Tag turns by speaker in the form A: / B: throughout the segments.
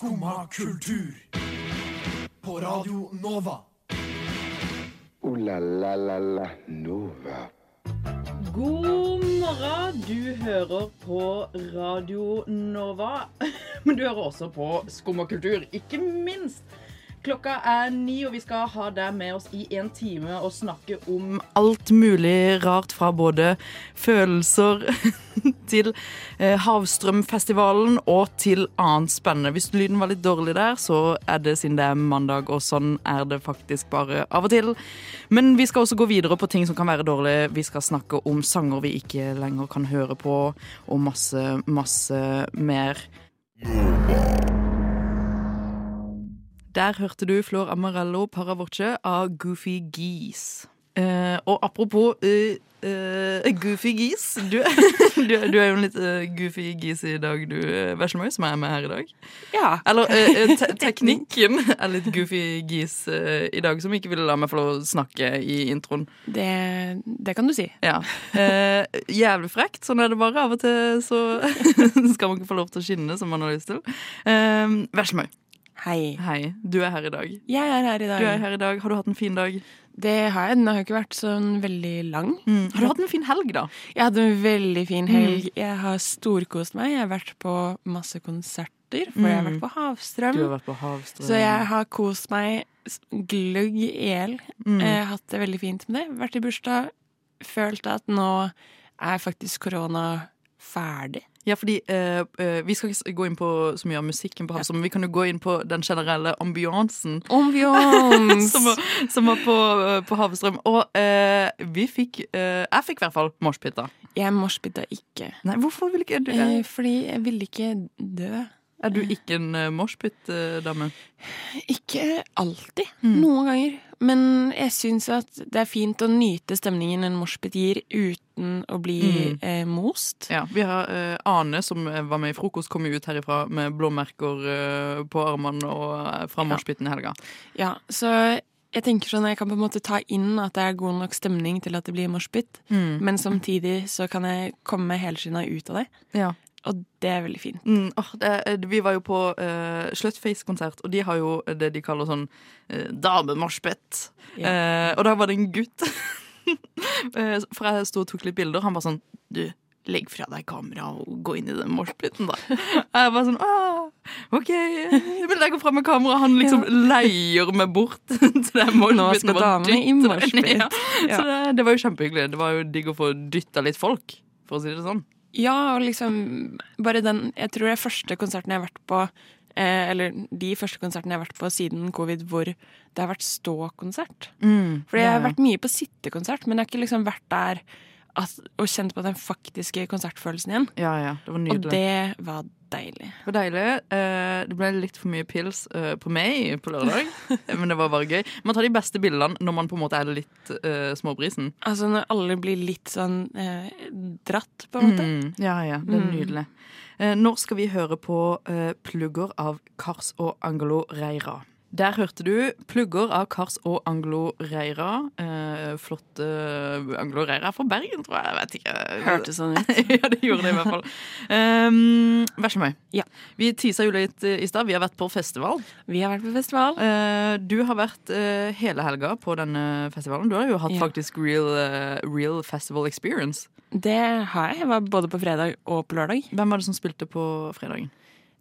A: Skumma kultur. På Radio Nova.
B: O-la-la-la-la Nova.
C: God morgen. Du hører på Radio Nova. Men du hører også på Skumma kultur, ikke minst. Klokka er ni, og vi skal ha deg med oss i en time og snakke om alt mulig rart fra både følelser til eh, Havstrømfestivalen og til annet spennende. Hvis lyden var litt dårlig der, så er det siden det er mandag, og sånn er det faktisk bare av og til. Men vi skal også gå videre på ting som kan være dårlige. Vi skal snakke om sanger vi ikke lenger kan høre på, og masse, masse mer. Der hørte du Flor Amarello Paravoce av Goofy Geese. Eh, og apropos uh, uh, Goofy Geese du, du, du er jo en litt uh, goofy geese i dag, du, Veslemøy, som er med her i dag.
D: Ja.
C: Eller te teknikken er litt goofy geese i dag, som ikke ville la meg få lov å snakke i introen.
D: Det, det kan du si.
C: Ja. Jævlig frekt. Sånn er det bare. Av og til så skal man ikke få lov til å skinne som man har lyst til. Uh, Veslemøy,
D: Hei.
C: hei. Du er her i dag.
D: Jeg er her i dag.
C: Du er her i dag. Har du hatt en fin dag?
D: Det har jeg. Den har jo ikke vært sånn veldig lang.
C: Har du hatt en fin helg, da?
D: Jeg hadde en veldig fin helg. Jeg har storkost meg. Jeg har vært på masse konserter, for jeg har vært på Havstrøm.
C: Du har vært på Havstrøm.
D: Så jeg har kost meg gløgg i hjel.
C: Mm.
D: Jeg har hatt det veldig fint med det. Vært i bursdag. Følt at nå er faktisk korona ferdig.
C: Ja, fordi eh, eh, Vi skal ikke gå inn på så mye av musikken på Havstrøm, men vi kan jo gå inn på den generelle ambiansen
D: Ambiance!
C: som var, som var på, eh, på Havstrøm. Og eh, vi fikk eh, Jeg fikk i hvert fall moshpita.
D: Jeg moshpita ikke.
C: Nei, hvorfor vil ikke du
D: Eh, fordi jeg ville ikke dø.
C: Er du ikke en moshpit-dame?
D: Ikke alltid.
C: Mm.
D: Noen ganger. Men jeg syns at det er fint å nyte stemningen en moshpit gir, uten å bli
C: Mm.
D: eh, most.
C: Ja, vi har eh, Ane, som eh, var med i Frokost, kom ut herifra med blåmerker eh, på armene og eh, fra moshpiten i helga.
D: Ja, så jeg tenker sånn, jeg kan på en måte ta inn at det er god nok stemning til at det blir moshpit,
C: Mm.
D: men samtidig så kan jeg komme helskinna ut av det.
C: Ja.
D: Og det er veldig fint.
C: Mm, oh, det, er- vi var jo på uh, Slutface-konsert, og de har jo det de kaller sånn uh, damemarsjbett.
D: Yeah.
C: Uh, og da var det en gutt Eh, For jeg sto og tok litt bilder. Han var sånn Du, legg fra deg kameraet og gå inn i den moshpiten, da. Jeg var sånn ah, OK. Jeg vil legge fra meg kameraet. Han liksom leier meg bort til den moshpiten.
D: Nå skal
C: og
D: damene i moshpit.
C: Så det, det var jo kjempehyggelig. Det var jo digg å få dytta litt folk, for å si det sånn.
D: Ja, og liksom bare den Jeg tror det er første konserten jeg har vært på eh, Eller de første konsertene jeg har vært på siden covid hvor det har vært ståkonsert. Fordi jeg har vært mye på sittekonsert, men jeg har ikke liksom vært der at, og kjent på den faktiske konsertfølelsen igjen.
C: Ja, ja. Det var
D: Og
C: nydelig.
D: det var deilig.
C: Det var deilig. Eh, Det ble litt for mye pils eh, på meg på lørdag, men det var bare gøy. Man tar de beste bildene når man på en måte er litt eh, småbrisen.
D: Altså når alle blir litt sånn eh, dratt, på en måte.
C: Mm, ja, ja, det er
D: Mm.
C: nydelig. Eh, Nå skal vi høre på eh, plugger av Kars og Angelo Reira. Der hørte du plugger av Kars og Anglo Reira. Eh, flotte Anglo Reira er fra Bergen, tror jeg. jeg vet ikke.
D: Hørtes sånn ut.
C: ja, det gjorde det i hvert fall. Um, Veslemøy.
D: Ja.
C: Vi tisa jo litt eh, i stad. Vi har vært på festival.
D: Vi har vært på festival.
C: Eh, du har vært eh, hele helga på denne festivalen. Du har jo hatt
D: Ja.
C: faktisk real, uh, real festival experience.
D: Det har jeg. Jeg var både på fredag og på lørdag.
C: Hvem var det som spilte på fredagen?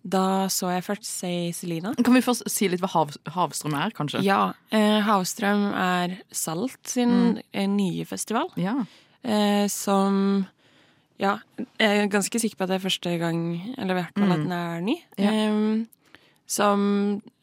D: Da så jeg først Say Selina.
C: Kan vi først si litt hva hav, Havstrøm er, kanskje?
D: Ja. Eh, Havstrøm er Salt sin mm. nye festival.
C: Ja.
D: Eh, som Ja, jeg er ganske sikker på at det er første gang Eller i hvert fall at den er ny.
C: Ja.
D: Eh, som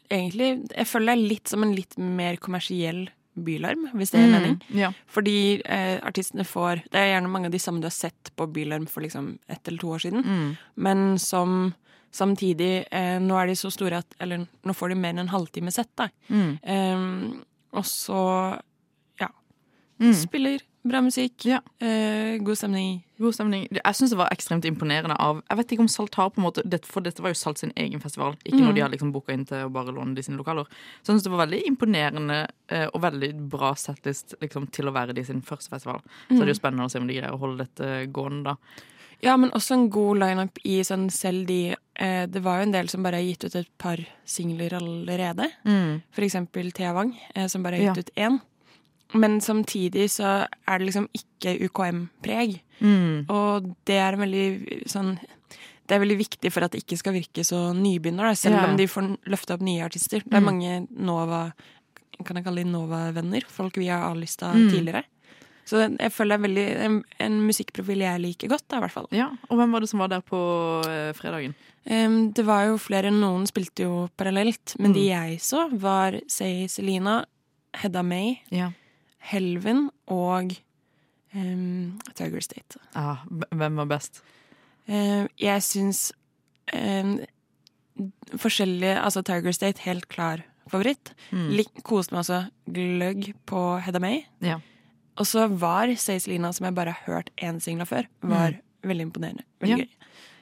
D: egentlig Jeg føler det er litt som en litt mer kommersiell bylarm, hvis det gir mening.
C: Mm, ja.
D: Fordi eh, artistene får Det er gjerne mange av de samme du har sett på Bylarm for liksom ett eller to år siden.
C: Mm.
D: Men som samtidig eh, Nå er de så store at Eller nå får de mer enn en halvtime sett, da.
C: Mm.
D: Eh, og så ja.
C: Mm.
D: Spiller bra musikk.
C: Ja.
D: Eh, god stemning.
C: God stemning. Jeg syns det var ekstremt imponerende av Jeg vet ikke om Salt har på en måte For dette var jo Salt sin egen festival, ikke når de har liksom booka inn til å bare låne de sine lokaler. Så jeg syns det var veldig imponerende eh, og veldig bra settlist liksom, til å være de sin første festival. Så det er jo spennende å se om de greier å holde dette gående, da.
D: Ja, men også en god lineup i sånn selv de eh, det var jo en del som bare har gitt ut et par singler allerede.
C: Mm.
D: For eksempel Thea Wang, eh, som bare har gitt
C: Ja.
D: ut én. Men samtidig så er det liksom ikke UKM-preg.
C: Mm.
D: Og det er veldig sånn det er veldig viktig for at det ikke skal virke så nybegynner, selv
C: Ja.
D: om de får løfte opp nye artister. Det er
C: Mm.
D: mange Nova Kan jeg kalle de Nova-venner? Folk vi har avlysta
C: Mm.
D: tidligere. Så jeg føler det er veldig en, en musikkprofil jeg liker godt, da, i hvert fall.
C: Ja, Og hvem var det som var der på eh, fredagen?
D: Um, det var jo flere, noen spilte jo parallelt, men
C: Mm.
D: de jeg så, var Say Selina, Hedda May,
C: Ja.
D: Helven og um, Tiger State.
C: Ah, hvem var best?
D: Uh, jeg syns um, forskjellige Altså Tiger State, helt klar favoritt.
C: Mm.
D: Koste meg også gløgg på Hedda May.
C: Ja.
D: Og så var Say Lina, som jeg bare har hørt én singel av før, var veldig imponerende. Veldig
C: Mm. Ja.
D: gøy.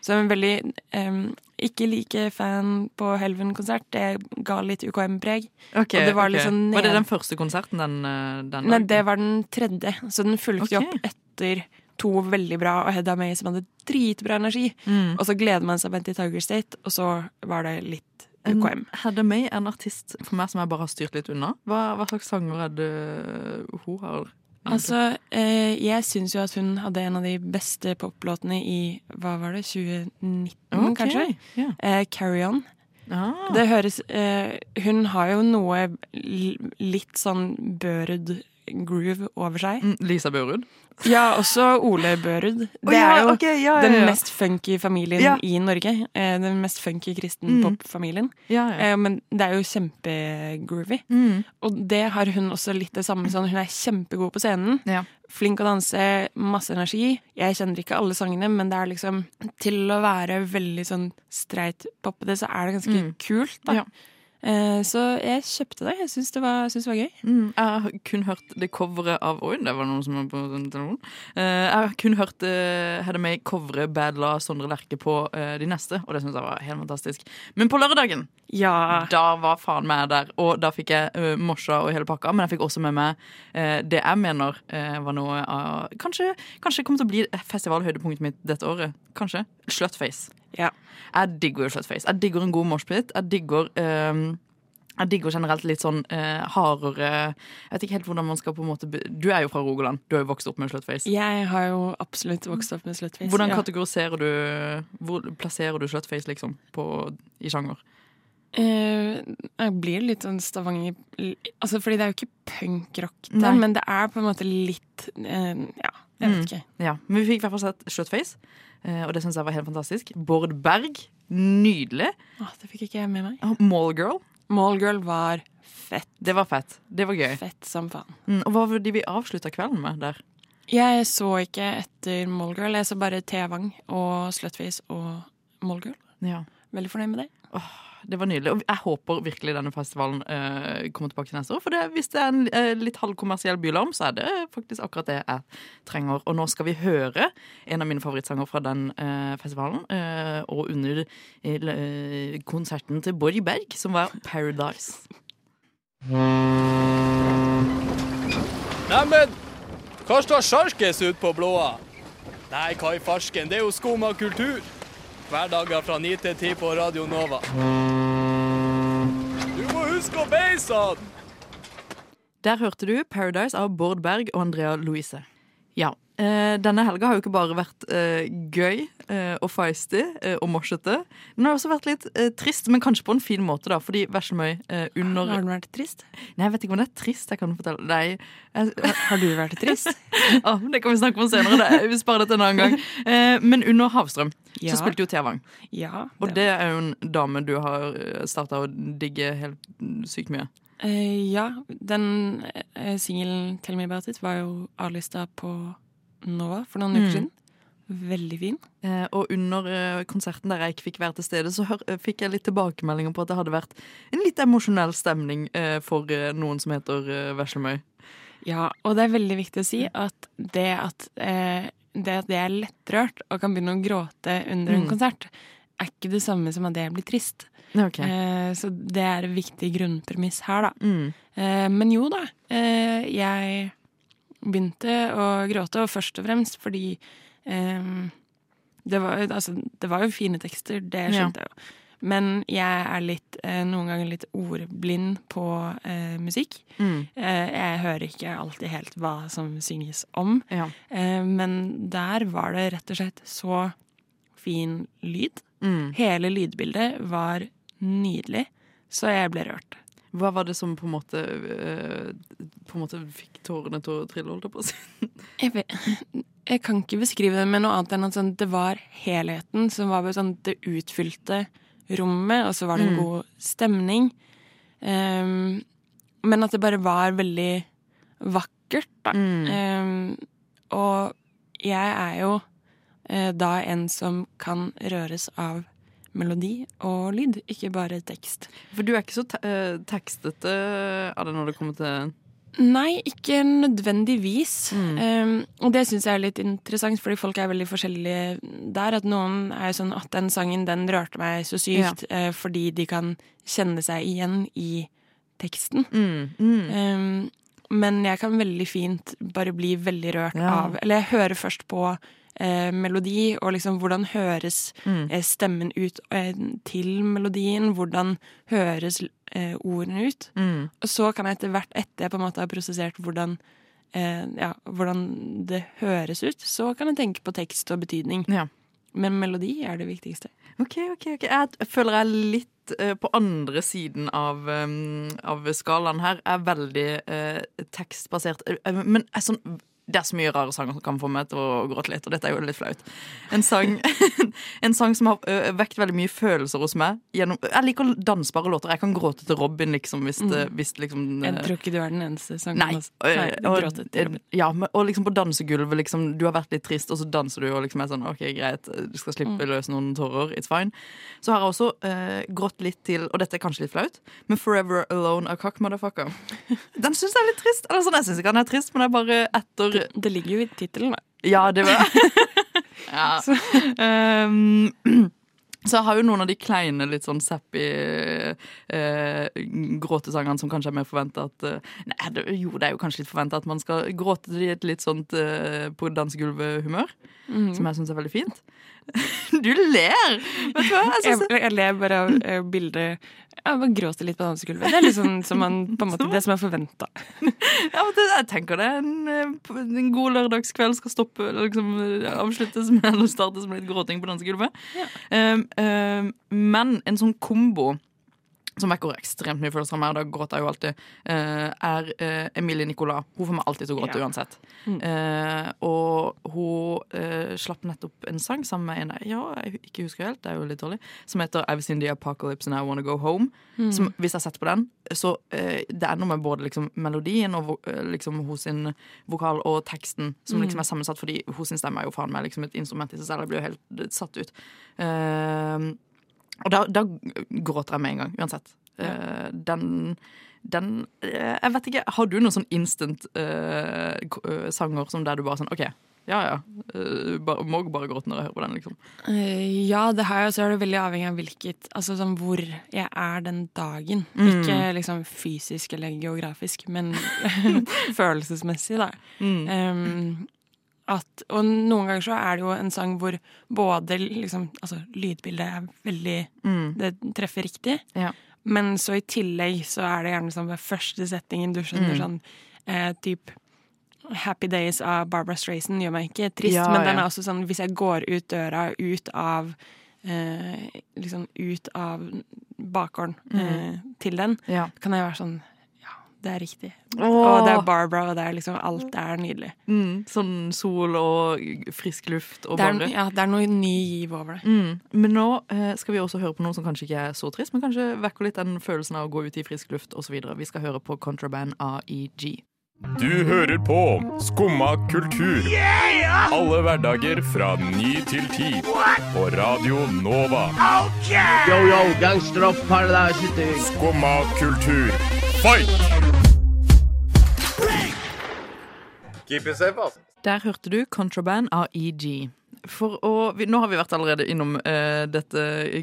D: Så jeg er veldig um, ikke like fan på Helven-konsert. Det ga litt UKM-preg. Okay, var okay. sånn
C: Var det den første konserten den, eh, den
D: Nei, det var den tredje, så den fulgte
C: okay.
D: Opp etter to veldig bra og Hedda May som hadde dritbra energi.
C: Mm.
D: Og så gleder man seg til Tiger State, og så var det litt UKM.
C: Hedda May er en artist for meg som jeg bare har styrt litt unna. Hva, hva slags sanger er det hun har?
D: Altså, eh, jeg syns jo at hun hadde en av de beste poplåtene i hva var det, 2019
C: okay.
D: kanskje?
C: Yeah.
D: Eh, Carry On.
C: Ah.
D: Det høres eh, Hun har jo noe litt sånn Børud groove over seg.
C: Mm, Lisa Børud?
D: Ja, også Ole Børud. Det
C: oh, ja,
D: er jo
C: okay, ja, ja,
D: den mest funky familien i Norge. Eh, den mest funky kristen
C: Mm.
D: pop-familien.
C: Ja, ja.
D: Eh, men det er jo kjempegroovy.
C: Mm.
D: Og det har hun også litt det samme sånn. Hun er kjempegod på scenen.
C: Ja.
D: Flink å danse, masse energi. Jeg kjenner ikke alle sangene, men det er liksom Til å være veldig sånn streit poppete, så er det ganske
C: Mm.
D: kult, da. Eh, så jeg kjøpte det. Jeg syns det, var- det var gøy.
C: Mm, jeg har kun hørt det coveret av Oi, det var noen som var på sånn telefon. Eh, jeg har kun hørt uh, Hedda May covre Bad La Sondre Lerche på eh, de neste, og det syns jeg var helt fantastisk. Men på lørdagen,
D: Ja.
C: da var faen meg der, og da fikk jeg morsa og hele pakka, men jeg fikk også med meg eh, det jeg mener eh, var noe av Kanskje, kanskje kommer til å bli festivalhøydepunktet mitt dette året. Kanskje. Slutface.
D: Ja.
C: Jeg digger jo Slutface. Jeg digger en god moshpit. Jeg digger um jeg digger generelt litt sånn eh, hardere Jeg vet ikke helt hvordan man skal på en måte Du er jo fra Rogaland. Du har jo vokst opp med Slutface.
D: Jeg har jo absolutt vokst opp med Slutface.
C: Hvordan
D: ja.
C: kategoriserer du Hvor plasserer du Slutface, liksom, på, i sjanger?
D: Eh, jeg blir litt sånn Stavanger Altså, fordi det er jo ikke punkrock, men det er på en måte litt eh, Ja, jeg vet
C: Mm. Ja, Men vi fikk i hvert fall sett Slutface, eh, og det syns jeg var helt fantastisk. Bård Berg. Nydelig.
D: Åh, det fikk ikke jeg med meg.
C: Mallgirl.
D: Mallgirl var fett.
C: Det var fett. Det var gøy.
D: Fett som faen.
C: Mm, og hva var det vi avslutta kvelden med der?
D: Jeg så ikke etter Mallgirl. Jeg så bare Thea Wang og Slutface og Mallgirl.
C: Ja.
D: Veldig fornøyd med det.
C: Det var nydelig. Og jeg håper virkelig denne festivalen eh, kommer tilbake til neste år. For det, hvis det er en eh, litt halvkommersiell bylarm, så er det faktisk akkurat det jeg trenger. Og nå skal vi høre en av mine favorittsanger fra den eh, festivalen. eh, og under eh, konserten til Bård Berg, som var 'Paradise'.
E: Neimen, hva står sjarkes ut på blåa? Nei, hva i farsken, det er jo skum av kultur. Hverdager fra 9 til 10 på Radio Nova. Du må huske å beise den!
C: Der hørte du 'Paradise' av Bård Berg og Andrea Louise. Ja. Eh, denne helga har jo ikke bare vært eh, gøy eh, og feisty og morsete. Den har også vært litt trist, men kanskje på en fin måte, da. Fordi Veslemøy eh, under
D: Har den vært trist?
C: Nei, jeg vet ikke om det er trist. Jeg kan fortelle Nei.
D: Har du vært trist?
C: ah, det kan vi snakke om senere. Det. Vi sparer det til en annen gang. Men under Havstrøm
D: Ja.
C: så spilte jo Thea.
D: Ja.
C: Og det er jo en dame du har starta å digge helt sykt mye.
D: Eh, ja, den uh, singelen 'Tell Me About It' var jo avlista på Nova for noen uker
C: Mm.
D: siden. Veldig fin.
C: Eh, og under eh, konserten der jeg ikke fikk være til stede, så hør, eh, fikk jeg litt tilbakemeldinger på at det hadde vært en litt emosjonell stemning eh, for eh, noen som heter eh, Veslemøy.
D: Ja, og det er veldig viktig å si at det at eh, det at jeg er lettrørt og kan begynne å gråte under en
C: Mm.
D: konsert, er ikke det samme som at jeg blir trist. Eh, så det er en viktig grunnpremiss her, da.
C: Mm.
D: Eh, men jo da, eh, jeg begynte å gråte, og først og fremst fordi eh, det, var, altså, det var jo fine tekster, det skjønte jeg jo. Men jeg er litt, eh, noen ganger litt ordblind på eh, musikk.
C: Mm.
D: Eh, jeg hører ikke alltid helt hva som synges om.
C: Ja.
D: Eh, men der var det rett og slett så fin lyd.
C: Mm.
D: Hele lydbildet var nydelig, så jeg ble rørt.
C: Hva var det som på en måte eh, På en måte fikk tårene til å trille, holdt jeg på å si?
D: Jeg, jeg kan ikke beskrive det med noe annet enn at sånn, det var helheten som var sånn det utfylte rommet, og så var det en
C: Mm.
D: god stemning. Um, men at det bare var veldig vakkert, da.
C: Mm.
D: Um, og jeg er jo da en som kan røres av melodi og lyd, ikke bare tekst.
C: For du er ikke så te eh, tekstete av det når det kommer til
D: Nei, ikke nødvendigvis.
C: Mm.
D: Um, og det syns jeg er litt interessant, fordi folk er veldig forskjellige der. At noen er jo sånn at den sangen, den rørte meg så sykt, eh, fordi de kan kjenne seg igjen i teksten.
C: mm. Mm.
D: Um, men jeg kan veldig fint bare bli veldig rørt
C: Ja.
D: av Eller jeg hører først på eh, melodi, og liksom hvordan høres
C: Mm.
D: eh, stemmen ut eh, til melodien? Hvordan høres eh, ordene ut?
C: Mm.
D: Og så kan jeg etter hvert, etter jeg på en måte har prosessert hvordan, eh, ja, hvordan det høres ut, så kan jeg tenke på tekst og betydning.
C: Ja.
D: Men melodi er det viktigste.
C: OK, OK. ok Jeg føler jeg er litt på andre siden av, um, av skalaen her. Er veldig uh, tekstbasert. Men er sånn det er så mye rare sanger som kan få meg til å gråte litt, og dette er jo litt flaut. En sang, en sang som har vekt veldig mye følelser hos meg. Gjennom, jeg liker dansbare låter. Jeg kan gråte til Robin, liksom, hvis, det, hvis liksom
D: Jeg tror ikke du er den eneste som
C: Nei.
D: kan
C: og,
D: til Robin.
C: ja, men, og liksom på dansegulvet, liksom, du har vært litt trist, og så danser du og liksom er sånn OK, greit, du skal slippe
D: Mm.
C: løs noen tårer, it's fine. Så har jeg også eh, grått litt til, og dette er kanskje litt flaut, men Forever Alone av Cock Motherfucker. Den syns jeg er litt trist. Eller sånn, jeg syns ikke den er trist, men det er bare etter
D: Det ligger jo i tittelen, da.
C: Ja, det var ja. Um, så jeg har jo noen av de kleine, litt sånn sappy eh, gråtesangene som kanskje er mer forventa at eh, Nei, det, jo, det er jo kanskje litt forventa at man skal gråte i et litt sånt eh, på dansegulvet-humør.
D: Mhm.
C: Som jeg syns er veldig fint. Du ler! Vet du hva? Jeg
D: Jeg, jeg ler bare av eh, bildet Jeg bare gråter litt på dansegulvet. Det er liksom som man, på en måte, det som er forventa.
C: ja, jeg tenker det en, eh, en god lørdagskveld skal stoppe liksom eh, avsluttes med eller startes med litt gråting på dansegulvet. Um, um, men en sånn kombo som vekker ekstremt mye følelser av meg, og da gråter jeg jo alltid, eh, er eh, Emilie Nicolas. Hun får meg alltid til å gråte
D: Ja.
C: uansett.
D: Mm.
C: Uh, og hun uh, slapp nettopp en sang sammen med en ja, jeg ikke husker helt, det er jo litt dårlig, som heter I've Seen The Apocalypse and I Wanna Go Home. Som, hvis jeg setter på den, så uh, det er noe med både liksom, melodien og liksom, hos sin vokal og teksten som liksom er sammensatt, fordi hos sin stemme er jo faen meg liksom et instrument i seg selv. Jeg blir jo helt satt ut. Eh, og da, da gråter jeg med en gang, uansett. Uh, den den uh, Jeg vet ikke, Har du noen sånn instant-sanger eh, sanger som der du bare sånn OK, ja ja. Uh, bare, må bare gråte når jeg hører på den, liksom.
D: Ja, det har jeg, og så er det veldig avhengig av hvilket Altså sånn hvor jeg er den dagen.
C: Mm.
D: Ikke liksom fysisk eller geografisk, men følelsesmessig, da.
C: Mm.
D: Um, at, og noen ganger så er det jo en sang hvor både liksom Altså, lydbildet er veldig
C: Mm.
D: Det treffer riktig.
C: Ja.
D: Men så i tillegg så er det gjerne sånn ved første settingen du skjønner
C: Mm.
D: sånn eh, typ Happy Days av Barbara Streisand gjør meg ikke trist,
C: Ja,
D: men den
C: ja.
D: er også sånn hvis jeg går ut døra, ut av eh, Liksom ut av bakgården eh, til den,
C: Ja.
D: kan jeg være sånn Ja, det er riktig.
C: Åh.
D: Og det er Barbara, og det er liksom Alt er nydelig.
C: Mm. Sånn sol og frisk luft og bare
D: ja, det er noe ny giv over det.
C: Mm. Men nå eh, skal vi også høre på noe som kanskje ikke er så trist, men kanskje vekker litt den følelsen av å gå ut i frisk luft osv. Vi skal høre på Contraband AEG.
F: Du hører på Skumma kultur. Alle hverdager fra ny til ti. På Radio Nova.
G: Yo, yo, gangsteropp, paradise,
F: Skumma kultur, fight!
B: Keep it safe, altså.
C: Der hørte du Contraband av For å, vi, nå har vi vært allerede innom uh, dette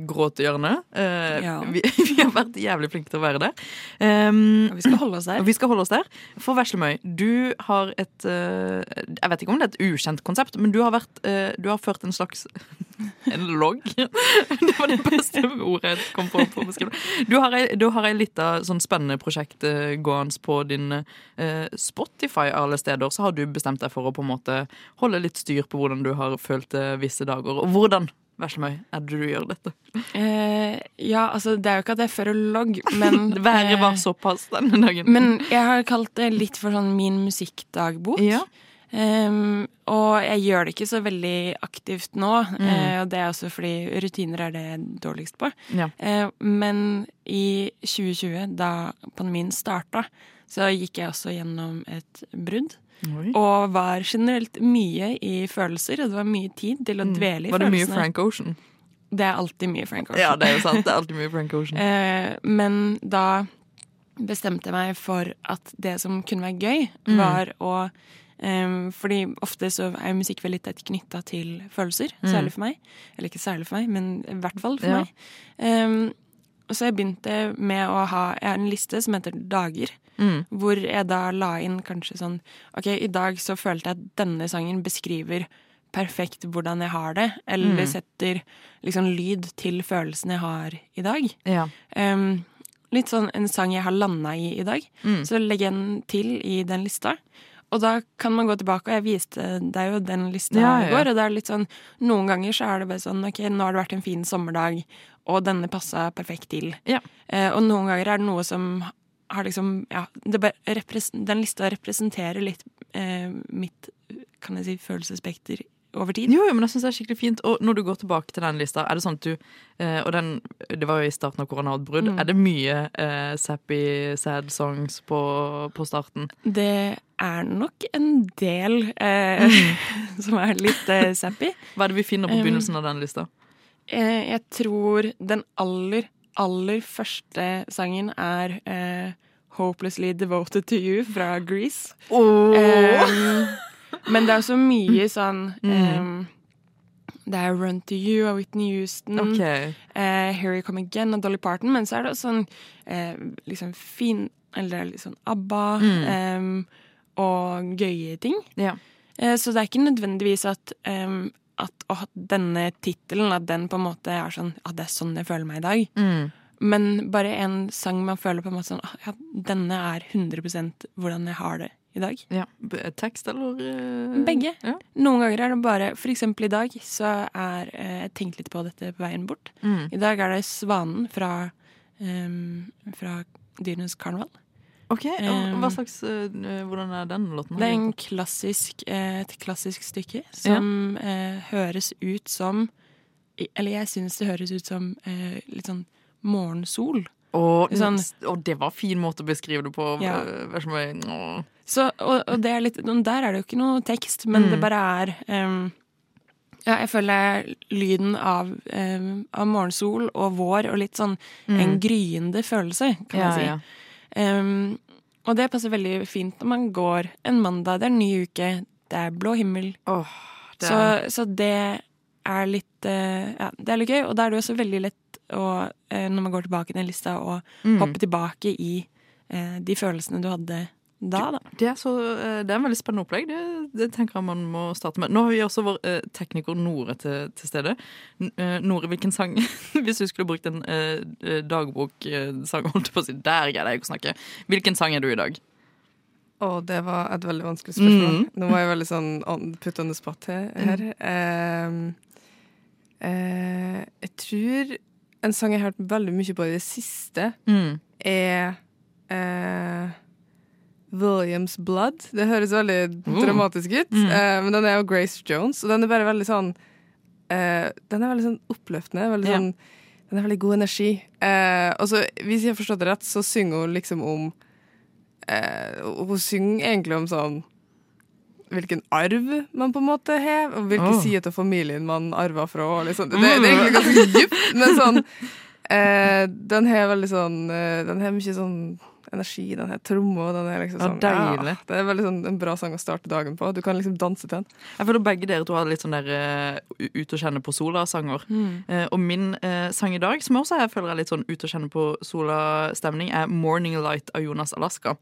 C: gråtehjørnet. Uh,
D: Ja.
C: vi, vi har vært jævlig flinke til å være der. Um,
D: Og vi skal holde oss der.
C: Vi skal holde oss der. For Veslemøy, du har et uh, Jeg vet ikke om det er et ukjent konsept, men du har, vært, uh, du har ført en slags En logg? Det var det beste ordet jeg kom på på. Du har ei, du har ei lita sånn spennende prosjekt eh, gående på din eh, Spotify alle steder. Så har du bestemt deg for å på en måte holde litt styr på hvordan du har følt det visse dager. Og hvordan, Veslemøy, er det du gjør dette?
D: Eh, ja, altså det er jo ikke at jeg fører logg, men
C: Været var
D: eh,
C: såpass denne dagen.
D: Men jeg har kalt det litt for sånn min musikkdagbok.
C: Ja.
D: Ehm, og jeg gjør det ikke så veldig aktivt nå,
C: Mm.
D: uh, og det er også fordi rutiner er det jeg er dårligst på.
C: Ja.
D: Uh, men i 2020, da pandemien starta, så gikk jeg også gjennom et brudd.
C: Oi.
D: Og var generelt mye i følelser, og det var mye tid til å dvele i
C: følelsene. Var det mye. Frank Ocean?
D: Det er alltid mye Frank Ocean.
C: Ja, det er jo sant. Det er alltid mye Frank Ocean.
D: uh, men da bestemte jeg meg for at det som kunne være gøy,
C: Mm.
D: var å em, fordi ofte så er musikk veldig tett knytta til følelser,
C: Mm.
D: særlig for meg. Eller ikke særlig for meg, men i hvert fall for
C: Ja.
D: meg. Um, og så jeg begynte med å ha Jeg har en liste som heter Dager.
C: Mm.
D: Hvor jeg da la inn kanskje sånn Ok, i dag så følte jeg at denne sangen beskriver perfekt hvordan jeg har det. Eller
C: Mm.
D: setter liksom lyd til følelsen jeg har i dag.
C: Ja.
D: Um, litt sånn en sang jeg har landa i i dag.
C: Mm.
D: Så legger jeg den til i den lista. Og da kan man gå tilbake, og jeg viste deg jo den lista
C: Ja,
D: i går. Og det er litt sånn, noen ganger så er det bare sånn ok, nå har det vært en fin sommerdag, og denne passa perfekt til.
C: Ja.
D: Eh, og noen ganger er det noe som har liksom Ja, den lista representerer litt eh, mitt, kan jeg si, følelsesspekter over tid.
C: Jo, jo, men jeg synes det er skikkelig fint. Og når du går tilbake til den lista, er det sånn at du eh, Og den, det var jo i starten av koronautbrudd.
D: Mm.
C: Er det mye eh, sappy, sad songs på, på starten?
D: Det er nok en del eh, som er litt eh, sappy.
C: Hva er det vi finner på
D: Um,
C: begynnelsen av den lista?
D: Eh, jeg tror den aller, aller første sangen er eh, 'Hopelessly Devoted to You' fra Grease. Eh, men det er så mye sånn um, Det er 'Run to You' av Whitney Houston.
C: okay.
D: uh, 'Here You Come Again' av Dolly Parton. Men så er det også sånn uh, liksom fin Eller er litt sånn ABBA eh, og gøye ting.
C: Ja.
D: Uh, Så det er ikke nødvendigvis at, um, at å, denne tittelen at den på en måte er sånn at det er sånn jeg føler meg i dag.
C: Mm.
D: Men bare en sang man føler på en måte sånn «Ah, ja, denne er 100 hvordan jeg har det i dag.
C: ja. Tekst eller uh...
D: Begge.
C: Ja.
D: Noen ganger er det bare For eksempel i dag så er eh, Jeg tenkte litt på dette på veien bort.
C: Mm.
D: I dag er det Svanen fra, um, fra Dyrenes karneval.
C: Ok, og
D: Um,
C: Hva slags eh, Hvordan er den låten?
D: Det er en klassisk, et klassisk stykke som ja. høres ut som Eller jeg syns det høres ut som litt sånn morgensol.
C: Og,
D: Sånn-
C: og det var fin måte å beskrive det på.
D: Ja.
C: vær så snill.
D: Så, og, og det er litt, der er det jo ikke noe tekst, men
C: Mm.
D: det bare er um, Ja, jeg føler lyden av, um, av morgensol og vår og litt sånn en gryende følelse, kan
C: Mm. Ja,
D: man si.
C: ja.
D: Um, og det passer veldig fint når man går en mandag, det er en ny uke, det er blå himmel.
C: Oh, det
D: Så,
C: er-
D: så det er litt uh, Ja, det er litt gøy, og da er det også veldig lett å, uh, når man går tilbake i den lista, å
C: Mm.
D: hoppe tilbake i uh, de følelsene du hadde da, da.
C: Det er, så, eh, det er en veldig spennende opplegg. Det, det tenker jeg man må starte med. Nå har vi også vår eh, tekniker Nore til, til stede. N- eh, Nore, hvilken sang Hvis du skulle brukt en eh, eh, dagboksang, holdt jeg på å si Der greide jeg ikke å snakke. Hvilken sang er du i dag?
H: Og det var et veldig vanskelig spørsmål.
C: Mm.
H: Nå var jeg veldig sånn on, put on the spot her. Mm. Ehm, eh, jeg tror en sang jeg har hørt veldig mye på i det siste,
C: Mm.
H: er eh, Williams Blood. Det høres veldig
C: Oh.
H: dramatisk ut,
C: Mm.
H: eh, men den er jo Grace Jones, og den er bare veldig sånn eh, Den er veldig sånn oppløftende. Veldig
C: Ja.
H: sånn, den er veldig god energi. Eh, og så, hvis jeg har forstått det rett, så synger hun liksom om eh, Hun synger egentlig om sånn Hvilken arv man på en måte har, og hvilke
C: oh.
H: sider av familien man arver fra. Liksom. det, det er egentlig ganske dypt, men sånn eh, Den har veldig sånn eh, Den har mye sånn energi, den her trommer, den er liksom
C: Ja,
H: sånn
C: deilig.
H: Det er veldig sånn en bra sang å starte dagen på. Du kan liksom danse til den.
C: Jeg føler begge dere to har litt sånn der uh, ut og kjenne på sola-sanger.
D: Mm.
C: Uh, og min uh, sang i dag, som jeg også jeg føler er litt sånn ut og kjenne på sola-stemning, er 'Morning Light' av Jonas Alaska.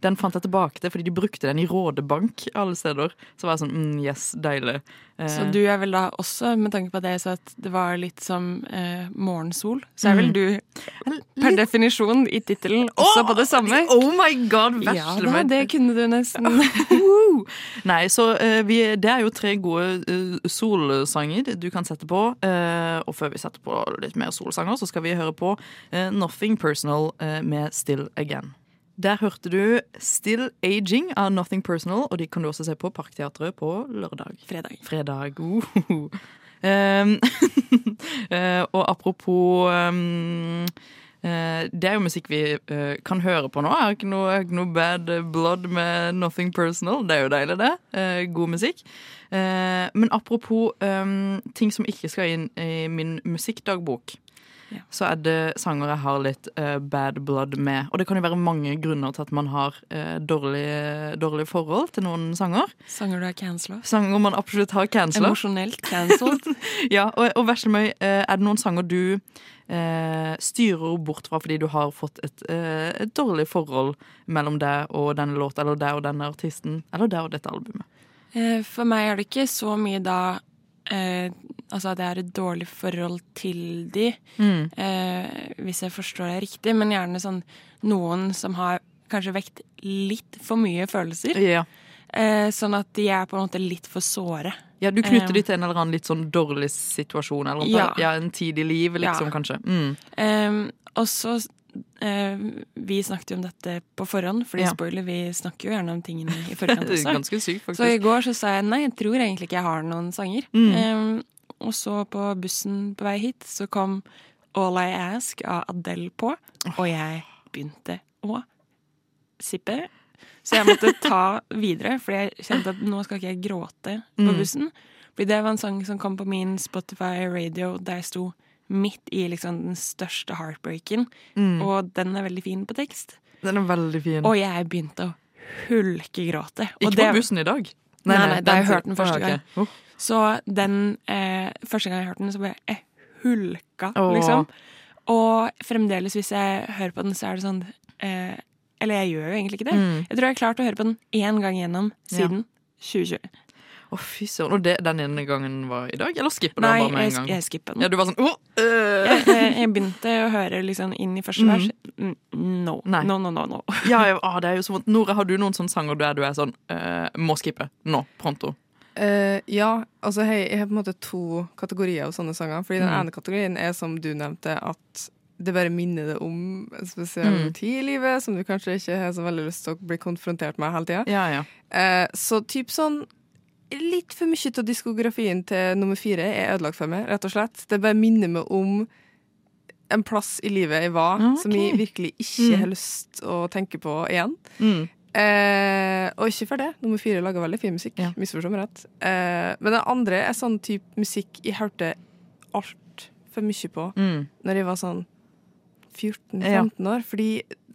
C: Den fant jeg tilbake til fordi de brukte den i Rådebank alle steder. Så var jeg sånn mm, yes, deilig.
D: Så du er vel da også, med tanke på det jeg sa at det var litt som morgensol, så er vel
C: Mm.
D: du per definisjon i tittelen også på det samme?
C: Oh my god,
D: Ja
C: vesle meg.
D: det kunne du nesten.
C: Nei, så uh, vi, det er jo tre gode uh, solsanger du kan sette på. Uh, og før vi setter på litt mer solsanger, så skal vi høre på Nothing Personal med Still Again. Der hørte du Still Aging av Nothing Personal, og de kan du også se på Parkteatret på lørdag.
D: Fredag.
C: Fredag. Uh. Um, uh, og apropos um, Det er jo musikk vi eh, kan høre på nå. Jeg har ikke noe, har ikke noe bad blood med Nothing Personal. Det er jo deilig, det. Eh, god musikk. Eh, men apropos um, ting som ikke skal inn i min musikkdagbok. Så er det sanger jeg har litt uh, bad blood med. Og det kan jo være mange grunner til at man har uh, dårlig, dårlig forhold til noen sanger.
D: Sanger du har cancela?
C: Sanger man absolutt har cancela.
D: Emosjonelt cancelled.
C: ja, og, og Veslemøy, uh, er det noen sanger du eh, styrer bort fra fordi du har fått et, eh, et dårlig forhold mellom deg og denne låta, eller deg og denne artisten, eller deg og dette albumet?
D: Eh, For meg er det ikke så mye da eh, Altså at jeg har et dårlig forhold til de,
C: Mm.
D: eh, hvis jeg forstår det riktig, men gjerne sånn noen som har kanskje vekt litt for mye følelser.
C: Ja.
D: Eh, sånn at de er på en måte litt for såre.
C: Ja, Du knytter
D: Eh,
C: de til en eller annen litt sånn dårlig situasjon, eller
D: Ja.
C: ja. en tid i livet, liksom,
D: Ja.
C: kanskje. Mm.
D: Ehm, og så eh, Vi snakket jo om dette på forhånd, fordi
C: Ja.
D: spoiler, vi snakker jo gjerne om tingene i forkant også.
C: ganske sykt, faktisk.
D: Så i går så sa jeg nei, jeg tror egentlig ikke jeg har noen sanger.
C: Mm.
D: Ehm, og så på bussen på vei hit så kom All I Ask av Adele på, og jeg begynte å sippe. Så jeg måtte ta videre, for jeg kjente at nå skal ikke jeg gråte på
C: Mm.
D: bussen. Fordi det var en sang som kom på min Spotify radio der jeg sto midt i liksom den største heartbreaken.
C: Mm.
D: Og den er veldig fin på tekst.
C: Den er veldig fin.
D: Og jeg begynte å hulkegråte.
C: Ikke
D: det-
C: på bussen i dag?
D: Nei, nei, da har jeg
C: hørte
D: hørt den første
C: Ah,
D: gang.
C: Oh.
D: Så den eh, Første gang jeg hørte den, så ble jeg hulka, liksom. Og fremdeles, hvis jeg hører på den, så er det sånn eh, Eller jeg gjør jo egentlig ikke det.
C: Mm.
D: Jeg tror jeg har klart å høre på den én gang gjennom siden 2020.
C: Å, fy søren. Og det, den ene gangen var i dag? Eller skipper du den bare med en gang?
D: Nei, jeg skippa den.
C: Ja, du var sånn åh, uh.
D: jeg, jeg, begynte å høre liksom inn i første vers. Mm, No.
C: Nei.
D: no, no, no, no.
C: Ja, jeg, å, det er jo så vondt. Nora, har du noen sånne sanger der du er sånn uh, Må skippe. Nå. Pronto.
H: Uh, ja, altså hei, jeg har på en måte to kategorier av sånne sanger. Fordi den
C: Mm.
H: ene kategorien er som du nevnte, at det bare minner deg om en spesiell
C: Mm.
H: tid i livet som du kanskje ikke har så veldig lyst til å bli konfrontert med hele tida.
C: Ja, ja.
H: Eh, så typ sånn Litt for mye av diskografien til nummer fire er ødelagt for meg, rett og slett. Det bare minner meg om en plass i livet jeg var,
C: Ah,
H: som jeg virkelig ikke
C: Mm.
H: har lyst å tenke på igjen.
C: Mm.
H: Eh, og ikke for det. Nummer fire lager veldig fin musikk.
C: Ja.
H: Misforstå meg rett. Eh, men den andre er sånn type musikk jeg hørte altfor mye på
C: Mm.
H: når jeg var sånn. 14-15 år. Fordi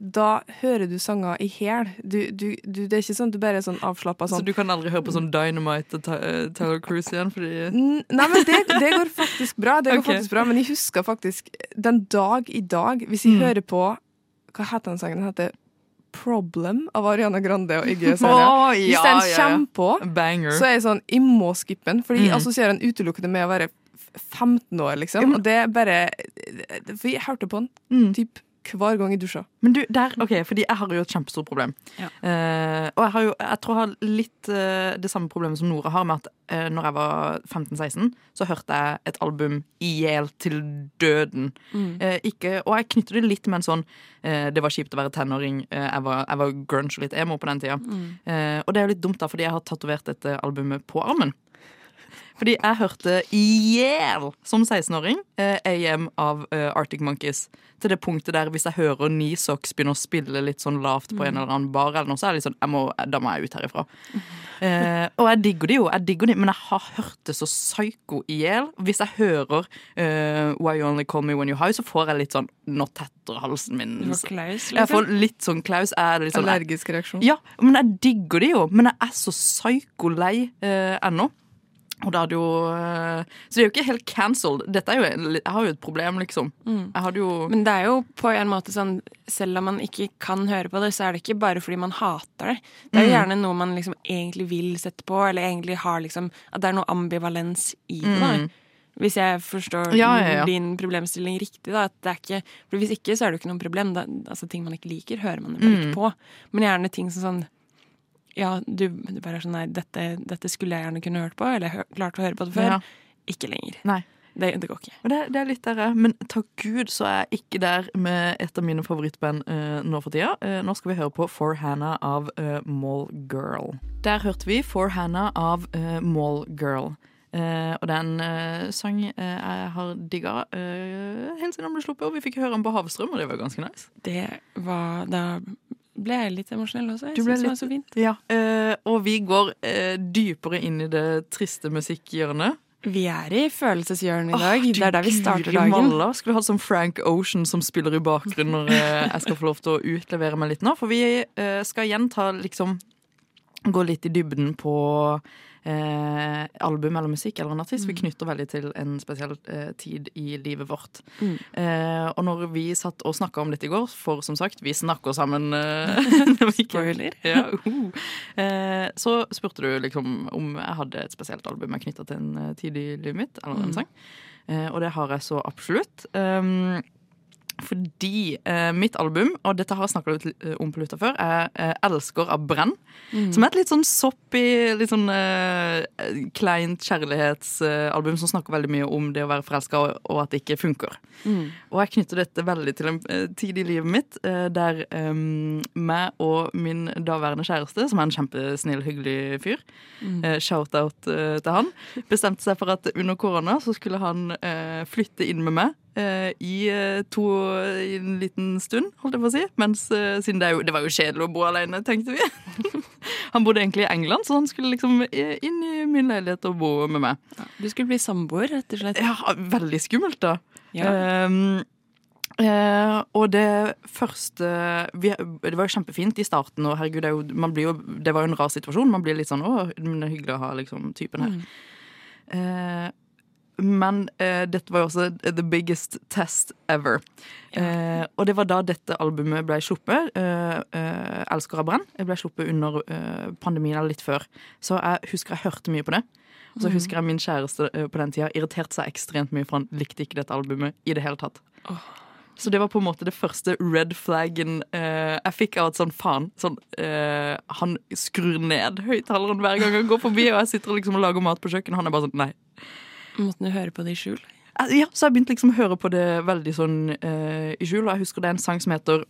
H: da hører du sanger i hæl. Du, du, du, det er ikke sånn du bare er sånn avslappa
C: Så
H: sånn.
C: du kan aldri høre på sånn Dynamite og eh, Taylor Cruise igjen? Fordi
H: Nei, men det, det går faktisk bra. Det går
C: okay.
H: faktisk bra Men jeg husker faktisk den dag i dag, hvis jeg
C: Mm.
H: hører på Hva heter den sangen? Den heter Problem av Ariana Grande og Iggy Azalea. Hvis
C: ja,
H: den
C: ja, ja.
H: kommer på,
C: Banger.
H: så er jeg sånn Jeg må skippe den, fordi jeg
C: Mm.
H: assosierer den utelukkende med å være 15 år, liksom. Og det er bare For jeg hørte på den
C: Mm.
H: typ hver gang i dusja.
C: Men du, der, ok, fordi jeg har jo et kjempestort problem.
D: Ja.
C: Uh, og jeg har jo, jeg tror jeg har litt uh, det samme problemet som Nora har, med at uh, når jeg var 15-16, så hørte jeg et album i hjel til døden.
D: Mm.
C: Uh, ikke, og jeg knytter det litt med en sånn Det var kjipt å være tenåring. Jeg, var, jeg var grunge og litt emo på den tida.
D: Mm.
C: Og det er jo litt dumt, da, fordi jeg har tatovert dette albumet på armen. Fordi jeg hørte i hjel som 16-åring eh, AM av eh, Arctic Monkeys. Til det punktet der hvis jeg hører Nisox begynne å spille litt sånn lavt på en eller annen bar, eller noe, så er det litt sånn jeg må, Da må jeg ut herifra. Eh, og jeg digger det jo, jeg digger det, men jeg har hørt det så psyko i hjel. Hvis jeg hører eh, Why You Only Call Me When You High, så får jeg litt sånn Nå tetter halsen min.
D: Klaus, liksom.
C: Jeg får
D: liksom.
C: litt sånn klaus. Litt sånn,
H: Allergisk reaksjon.
C: ja, men jeg digger det jo. Men jeg er så psyko lei eh, ennå. Og det hadde jo eh, Så det er jo ikke helt cancelled. Dette er jo Jeg har jo et problem, liksom.
D: Mm.
C: Jeg hadde jo
D: Men det er jo på en måte sånn Selv om man ikke kan høre på det, så er det ikke bare fordi man hater det. Det er jo
C: Mm.
D: gjerne noe man liksom egentlig vil sette på, eller egentlig har liksom At det er noe ambivalens i det. da.
C: Mm.
D: Hvis jeg forstår
C: Ja, ja, ja.
D: din problemstilling riktig, da. At det er ikke, for hvis ikke, så er det jo ikke noe problem. Da, altså Ting man ikke liker, hører man jo bare
C: Mm.
D: ikke på. Men gjerne ting som sånn Ja, du, du bare er sånn Nei, dette, dette skulle jeg gjerne kunne hørt på, eller hø klart å høre på det før.
C: Ja.
D: Ikke lenger.
C: Nei.
D: Det, det går ikke.
C: Det, det er litt der, men takk Gud så er jeg ikke der med et av mine favorittband uh, nå for tida. Uh, nå skal vi høre på For Hannah av uh, Mall Girl. Der hørte vi For Hannah av uh, Mall Girl. Uh, og det er en eh, sang uh, jeg har digga uh, helt siden den ble sluppet, og vi fikk høre den på Havstrøm, og det var ganske nice.
D: Det var Da ble jeg litt emosjonell også. Jeg syns det var så fint.
C: Ja, eh, og vi går eh, dypere inn i det triste musikkhjørnet.
D: Vi er i følelseshjørnet i dag.
C: Oh,
D: det er der vi starter dagen.
C: malla. Skulle hatt sånn Frank Ocean som spiller i bakgrunnen når eh, jeg skal få lov til å utlevere meg litt nå. For vi eh, skal igjen ta liksom Gå litt i dybden på eh, album eller musikk eller en artist. Vi
D: Mm.
C: knytter veldig til en spesiell eh, tid i livet vårt.
D: Mm.
C: Eh, og når vi satt og snakka om dette i går, for som sagt, vi snakker sammen eh, vi
D: Spoiler.
C: Ja, uh. eh, så spurte du liksom om jeg hadde et spesielt album jeg knytta til en eh, tid i livet mitt, eller en
D: Mm.
C: sang. Eh, og det har jeg så absolutt. Um, fordi eh, mitt album, og dette har jeg snakka eh, om på Luta før, er eh, 'Elsker' av Brenn.
D: Mm.
C: Som er et litt sånn soppy, litt sånn eh, kleint kjærlighetsalbum som snakker veldig mye om det å være forelska, og, og at det ikke funker.
D: Mm.
C: Og jeg knytter dette veldig til en eh, tid i livet mitt eh, der um, meg og min daværende kjæreste, som er en kjempesnill, hyggelig fyr,
D: Mm.
C: shout-out til han, bestemte seg for at under korona så skulle han flytte inn med meg i, eh, to, i en liten stund, holdt jeg på å si. Mens, eh, siden det, jo, det var jo kjedelig å bo alene, tenkte vi. han bodde egentlig i England, så han skulle liksom eh, inn i min leilighet og bo med meg.
D: Du skulle bli samboer, rett og slett.
C: Ja, veldig skummelt, da.
D: Ja.
C: Um, eh, og det første vi, Det var jo kjempefint i starten, og herregud, det, jo, man blir jo, det var jo en rar situasjon. Man blir litt sånn 'Å, men det er hyggelig å ha liksom, typen her'.
D: Mm.
C: Eh, men eh, dette var jo også the biggest test ever. Eh, og det var da dette albumet ble sluppet. Eh, eh, 'Elsker av brenn'. Det ble sluppet under eh, pandemien eller litt før. Så jeg husker jeg hørte mye på det. Og så
D: Mhm.
C: husker jeg min kjæreste eh, på den tida irriterte seg ekstremt mye, for han likte ikke dette albumet i det hele tatt. Så det var på en måte det første red flaggen eh, jeg fikk av at sånn faen sånn, eh, Han skrur ned høyttaleren hver gang han går forbi, og jeg sitter liksom og lager mat på kjøkkenet, og han er bare sånn nei.
D: Måtte du høre på det i skjul?
C: Eh, Ja, så jeg begynte liksom å høre på det veldig sånn eh, i skjul, og jeg husker det er en sang som heter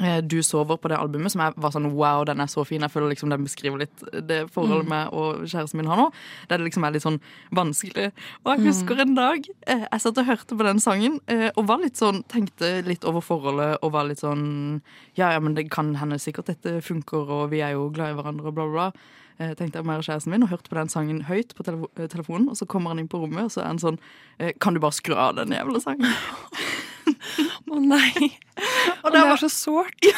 C: eh, Du sover på det albumet, som jeg var sånn wow, den er så fin. Jeg føler liksom den beskriver litt det forholdet
D: Mm.
C: meg og kjæresten min har nå. Der det liksom er litt sånn vanskelig. Og jeg husker en dag eh, jeg satt og hørte på den sangen eh, og var litt sånn, tenkte litt over forholdet og var litt sånn Ja, ja, men det kan hende sikkert dette funker, og vi er jo glad i hverandre, og bla, bla, bla. Eh, tenkte jeg mer kjæresten min og hørte på den sangen høyt på telefo eh, telefonen, og så kommer han inn på rommet, og så er han sånn eh, Kan du bare skru av den jævla sangen?
D: Å nei!
C: Og
D: det
C: det var-
D: så sårt.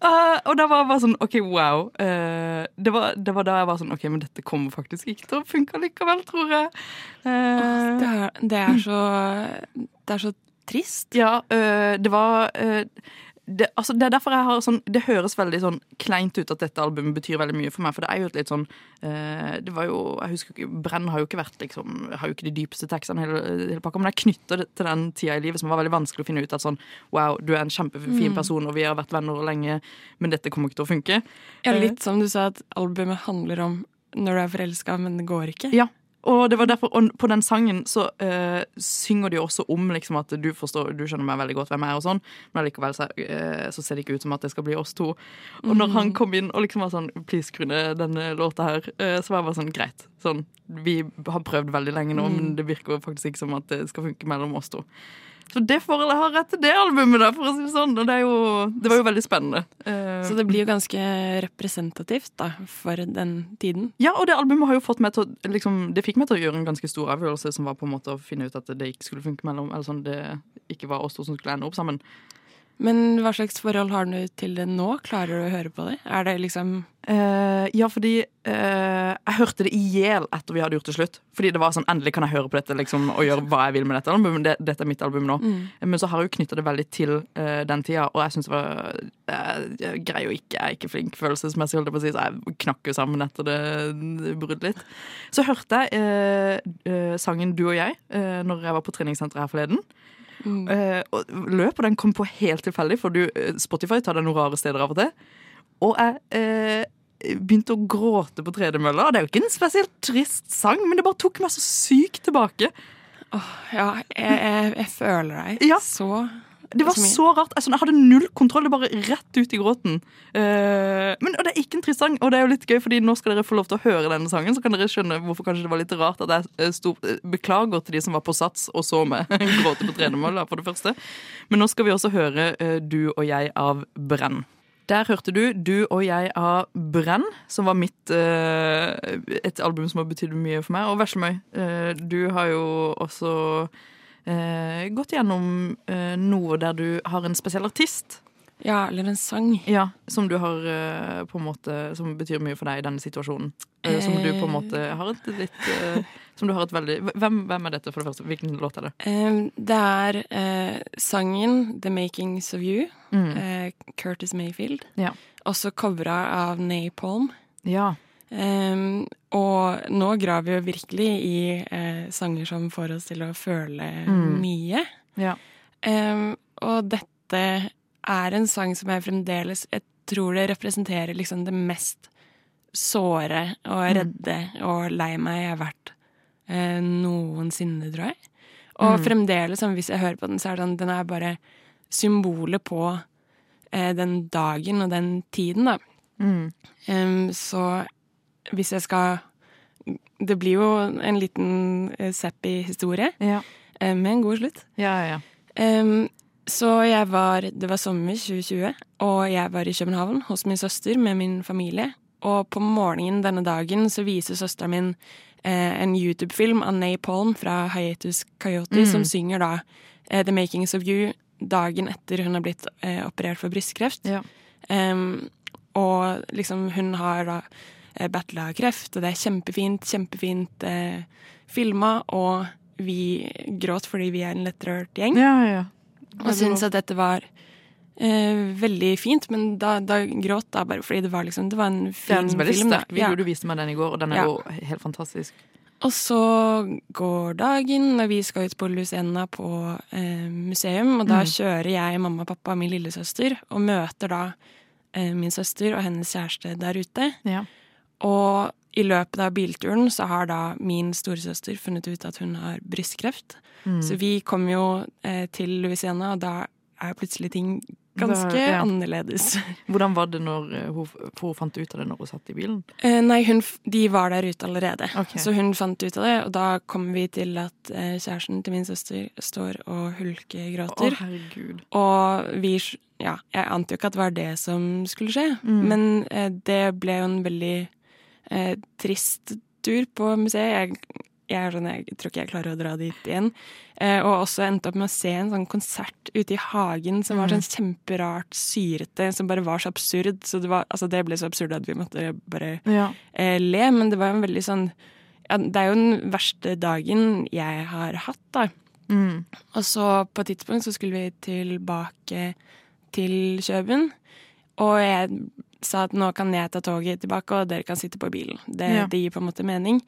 C: Eh, og da var jeg bare sånn OK, wow. Uh, det, var, det var da jeg var sånn OK, men dette kommer faktisk ikke til å funke likevel, tror jeg. Eh,
D: Det er, det er så Det er så trist.
C: Ja, det var det, altså, det er derfor jeg har sånn Det høres veldig sånn kleint ut at dette albumet betyr veldig mye for meg. For det er jo et litt sånn øh, Det var jo Jeg husker ikke Brenn har jo ikke vært liksom Har jo ikke de dypeste tekstene hele, hele pakka, men jeg knytter det til den tida i livet som var veldig vanskelig å finne ut at sånn Wow, du er en kjempefin
D: Mm.
C: person, og vi har vært venner lenge, men dette kommer ikke til å funke.
D: Ja,
C: Eh,
D: litt som du sa, at albumet handler om når du er forelska, men det går ikke.
C: Ja. Og det var derfor, på den sangen så uh, synger de også om liksom at du forstår, du skjønner meg veldig godt hvem jeg er, og sånn, men likevel så, uh, så ser det ikke ut som at det skal bli oss to. Og når han
D: Mhm.
C: kom inn og liksom var sånn Please, skru denne låta her, uh, så var jeg bare sånn Greit. Sånn, vi har prøvd veldig lenge nå,
D: Mm.
C: men det virker faktisk ikke som at det skal funke mellom oss to. Så det forholdet har rett til det albumet, da, for å si det sånn. Og det, jo, det var jo veldig spennende. Eh,
D: Så det blir jo ganske representativt da, for den tiden.
C: Ja, og det albumet har jo fått meg til å liksom, Det fikk meg til å gjøre en ganske stor avgjørelse, som var på en måte å finne ut at det ikke skulle funke mellom Eller sånn det ikke var oss to som skulle ende opp sammen.
D: Men hva slags forhold har du til det nå? Klarer du å høre på det? Er det liksom
C: uh, ja, fordi uh, jeg hørte det i hjel etter vi hadde gjort det slutt. Fordi det var sånn, endelig kan jeg høre på dette liksom, og gjøre hva jeg vil med dette albumet. Det, dette er mitt album nå.
D: Mm.
C: Men så har jeg jo knytta det veldig til uh, den tida, og jeg syns det var eh, Jeg greier jo ikke, jeg er ikke flink følelsesmessig, holdt jeg på å si, så jeg knakk jo sammen etter det, det bruddet litt. Så hørte jeg sangen Du og jeg uh, når jeg var på treningssenteret her forleden.
D: Mm.
C: Eh, og løp, den kom på helt tilfeldig, for du, eh, Spotify tar deg noen rare steder av og til. Og jeg eh, begynte å gråte på tredemølla. Det er jo ikke en spesielt trist sang, men det bare tok meg så sykt tilbake.
D: Åh, Ja, jeg, jeg, jeg føler deg
C: Ja.
D: så
C: Det var
D: så
C: rart. Sånn, jeg hadde null kontroll. Det bare rett ut i gråten. Eh, men og Det er ikke en trist sang, og det er jo litt gøy, fordi nå skal dere få lov til å høre denne sangen. Så kan dere skjønne hvorfor kanskje det var litt rart at jeg eh, sto Beklager til de som var på Sats og så meg gråte på tredemølla, for det første. Men nå skal vi også høre eh, Du og jeg av Brenn. Der hørte du Du og jeg av Brenn, som var mitt eh, et album som har betydd mye for meg. Og Veslemøy, eh, du har jo også eh, gått gjennom eh, noe der du har en spesiell artist.
D: Ja, eller en sang.
C: Ja, Som du har eh, på en måte Som betyr mye for deg i denne situasjonen. Eh, som du på en måte har et litt eh, Som du har et veldig hvem, hvem er dette, for det første? Hvilken låt er det?
D: Eh, det er eh, sangen 'The Makings of You',
C: Mm.
D: eh, Curtis Mayfield.
C: Ja.
D: Også covra av Napalm.
C: Ja.
D: Eh, og nå graver vi jo virkelig i uh, sanger som får oss til å føle
C: Mm.
D: mye.
C: Ja.
D: Um, og dette er en sang som jeg fremdeles Jeg tror det representerer liksom det mest såre og
C: Mm.
D: redde og lei meg jeg har vært uh, noensinne, tror jeg. Og
C: Mm.
D: fremdeles, sånn, hvis jeg hører på den, så er det sånn den er bare symbolet på uh, den dagen og den tiden, da.
C: Mm.
D: Em, så hvis jeg skal Det blir jo en liten uh, Zappi-historie
C: Ja.
D: eh, med en god slutt.
C: Ja, ja,
D: um, så jeg var Det var sommer 2020, og jeg var i København hos min søster med min familie. Og på morgenen denne dagen så viser søsteren min eh, en YouTube-film av Napalm fra Hiatus Coyote,
C: Mm.
D: som synger da eh, The Makings of You dagen etter hun har blitt eh, operert for brystkreft.
C: Ja.
D: Um, og liksom hun har da eh, battla kreft, og det er kjempefint, kjempefint eh, filma, og vi gråt fordi vi er en lettrørt gjeng.
C: ja, ja.
D: Og syntes at dette var eh, veldig fint, men da, da gråt jeg bare fordi det var liksom Det var en fin
C: veldig
D: film. da.
C: sterk video.
D: Ja.
C: Du viste meg den i går, og den er
D: Ja.
C: jo helt fantastisk.
D: Og så går dagen, og vi skal ut på Lucena på eh, museum. Og da
C: Mm.
D: kjører jeg, mamma, pappa og min lillesøster, og møter da eh, min søster og hennes kjæreste der ute.
C: Ja.
D: Og i løpet av bilturen så har da min storesøster funnet ut at hun har brystkreft.
C: Mm.
D: Så vi kom jo eh, til Louisiana, og da er plutselig ting ganske
C: Da- ja.
D: annerledes.
C: Hvordan var det når eh, hun, hun fant ut av det når hun satt i bilen?
D: Eh, nei, hun, de var der ute allerede.
C: okay.
D: Så hun fant ut av det, og da kom vi til at eh, kjæresten til min søster står og
C: Å, herregud.
D: og vi Ja, jeg ante jo ikke at det var det som skulle skje,
C: Mm.
D: men eh, det ble jo en veldig eh, trist tur på museet. Jeg, jeg, sånn, jeg tror ikke jeg klarer å dra dit igjen. Eh, og også endte opp med å se en sånn konsert ute i hagen som var
C: Mm.
D: sånn kjemperart syrete, som bare var så absurd. Så det, var, altså det ble så absurd at vi måtte bare
C: Ja.
D: eh, le, men det var en veldig sånn ja, Det er jo den verste dagen jeg har hatt, da.
C: Mm.
D: Og så på et tidspunkt så skulle vi tilbake til Kjøben. Og jeg sa at nå kan jeg ta toget tilbake, og dere kan sitte på bilen. Det,
C: Ja.
D: det gir på en måte mening.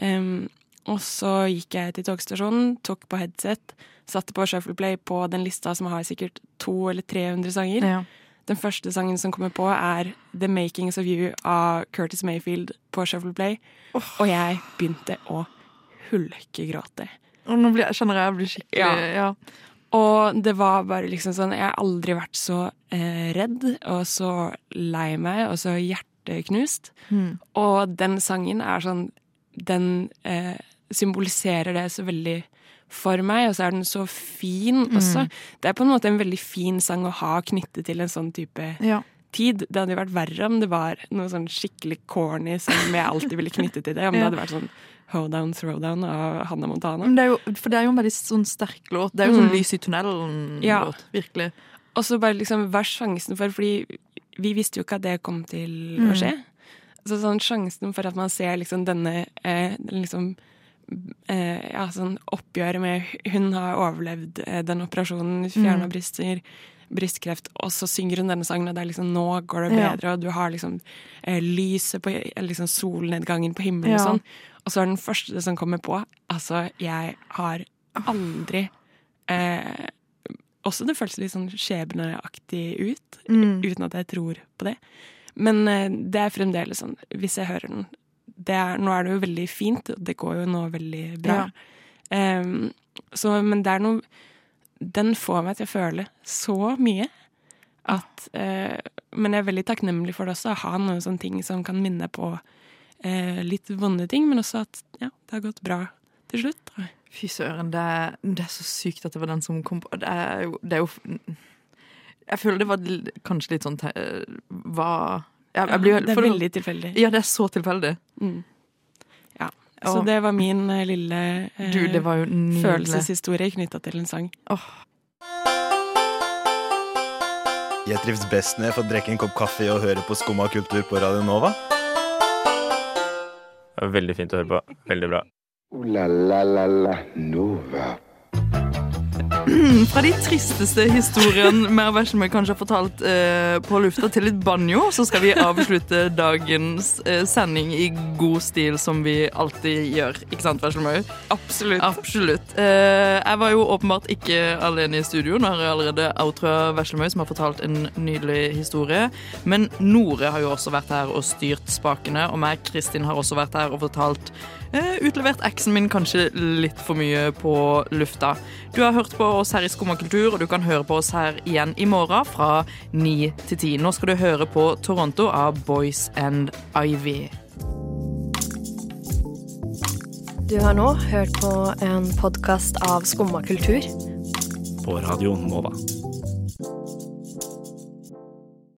D: Um, og så gikk jeg til togstasjonen, tok på headset, satte på Shuffle Play på den lista som har sikkert to eller 300 sanger.
C: Ja.
D: Den første sangen som kommer på, er The Makings of You av Curtis Mayfield på Shuffle Play. Og jeg begynte å hulkegråte.
C: Og nå blir, kjenner jeg jeg blir skikkelig
D: Ja.
C: ja.
D: Og det var bare liksom sånn Jeg har aldri vært så eh, redd og så lei meg og så hjerteknust.
C: Mm.
D: Og den sangen er sånn Den eh, symboliserer det så veldig for meg, og så er den så fin også. Det er på en måte en veldig fin sang å ha knyttet til en sånn type
C: Ja.
D: Tid. Det hadde jo vært verre om det var noe sånn skikkelig corny som jeg alltid ville knytte til det. Om det hadde vært sånn Hoedown, Throwdown av Hannah Montana.
C: Men det jo, for det er jo en veldig sånn sterk låt. Det er jo sånn
D: Mm.
C: lys i tunnelen-låt.
D: Ja.
C: Virkelig.
D: Og så bare liksom, hva er sjansen for Fordi vi visste jo ikke at det kom til å
C: Mm.
D: skje. Så sånn sjansen for at man ser liksom denne eh, liksom eh, ja, sånn oppgjøret med Hun har overlevd eh, den operasjonen, fjerna
C: Mm.
D: bryster, brystkreft, og så synger hun denne sangen, og det er liksom nå går det
C: Ja.
D: bedre, og du har liksom eh, lyset på liksom solnedgangen på himmelen
C: Ja.
D: og sånn. Og så er den første som kommer på Altså, jeg har aldri eh, Også det føles litt sånn skjebneaktig ut,
C: Mm.
D: uten at jeg tror på det. Men eh, det er fremdeles sånn, hvis jeg hører den det er, Nå er det jo veldig fint, det går jo nå veldig bra. Em, så, men det er noe Den får meg til å føle så mye at eh, Men jeg er veldig takknemlig for det også, å ha noen sånne ting som kan minne på eh, litt vonde ting, men også at ja, det har gått bra til slutt.
C: Fy søren, det, det er så sykt at det var den som kom på Det er jo, det er jo Jeg føler det var kanskje litt sånn Hva jeg, jeg blir,
D: Ja, det er
C: for
D: veldig tilfeldig.
C: Ja, det er så tilfeldig.
D: Mm. Så det var min eh, lille eh,
C: Du, det var jo
D: følelseshistorie knytta til en sang.
I: Jeg trives best når jeg får drikke en kopp kaffe og høre på Skumma kultur på Radio Nova.
F: Det var Veldig fint å høre på. Veldig bra.
J: Uh, la la la la Nova.
C: Fra de tristeste historiene mer og Veslemøy kanskje har fortalt eh, på lufta, til litt banjo, så skal vi avslutte dagens eh, sending i god stil, som vi alltid gjør. Ikke sant, Veslemøy?
D: Absolutt.
C: Absolutt. Eh, jeg var jo åpenbart ikke alene i studio. Nå har jeg allerede outra Veslemøy, som har fortalt en nydelig historie. Men Nore har jo også vært her og styrt spakene, og meg, Kristin, har også vært her og fortalt Utlevert eksen min kanskje litt for mye på lufta. Du har hørt på oss her i Skummakultur, og du kan høre på oss her igjen i morgen fra ni til ti. Nå skal du høre på Toronto av Boys and Ivy.
K: Du har nå hørt på en podkast av Skumma kultur.
L: På Radio Nova.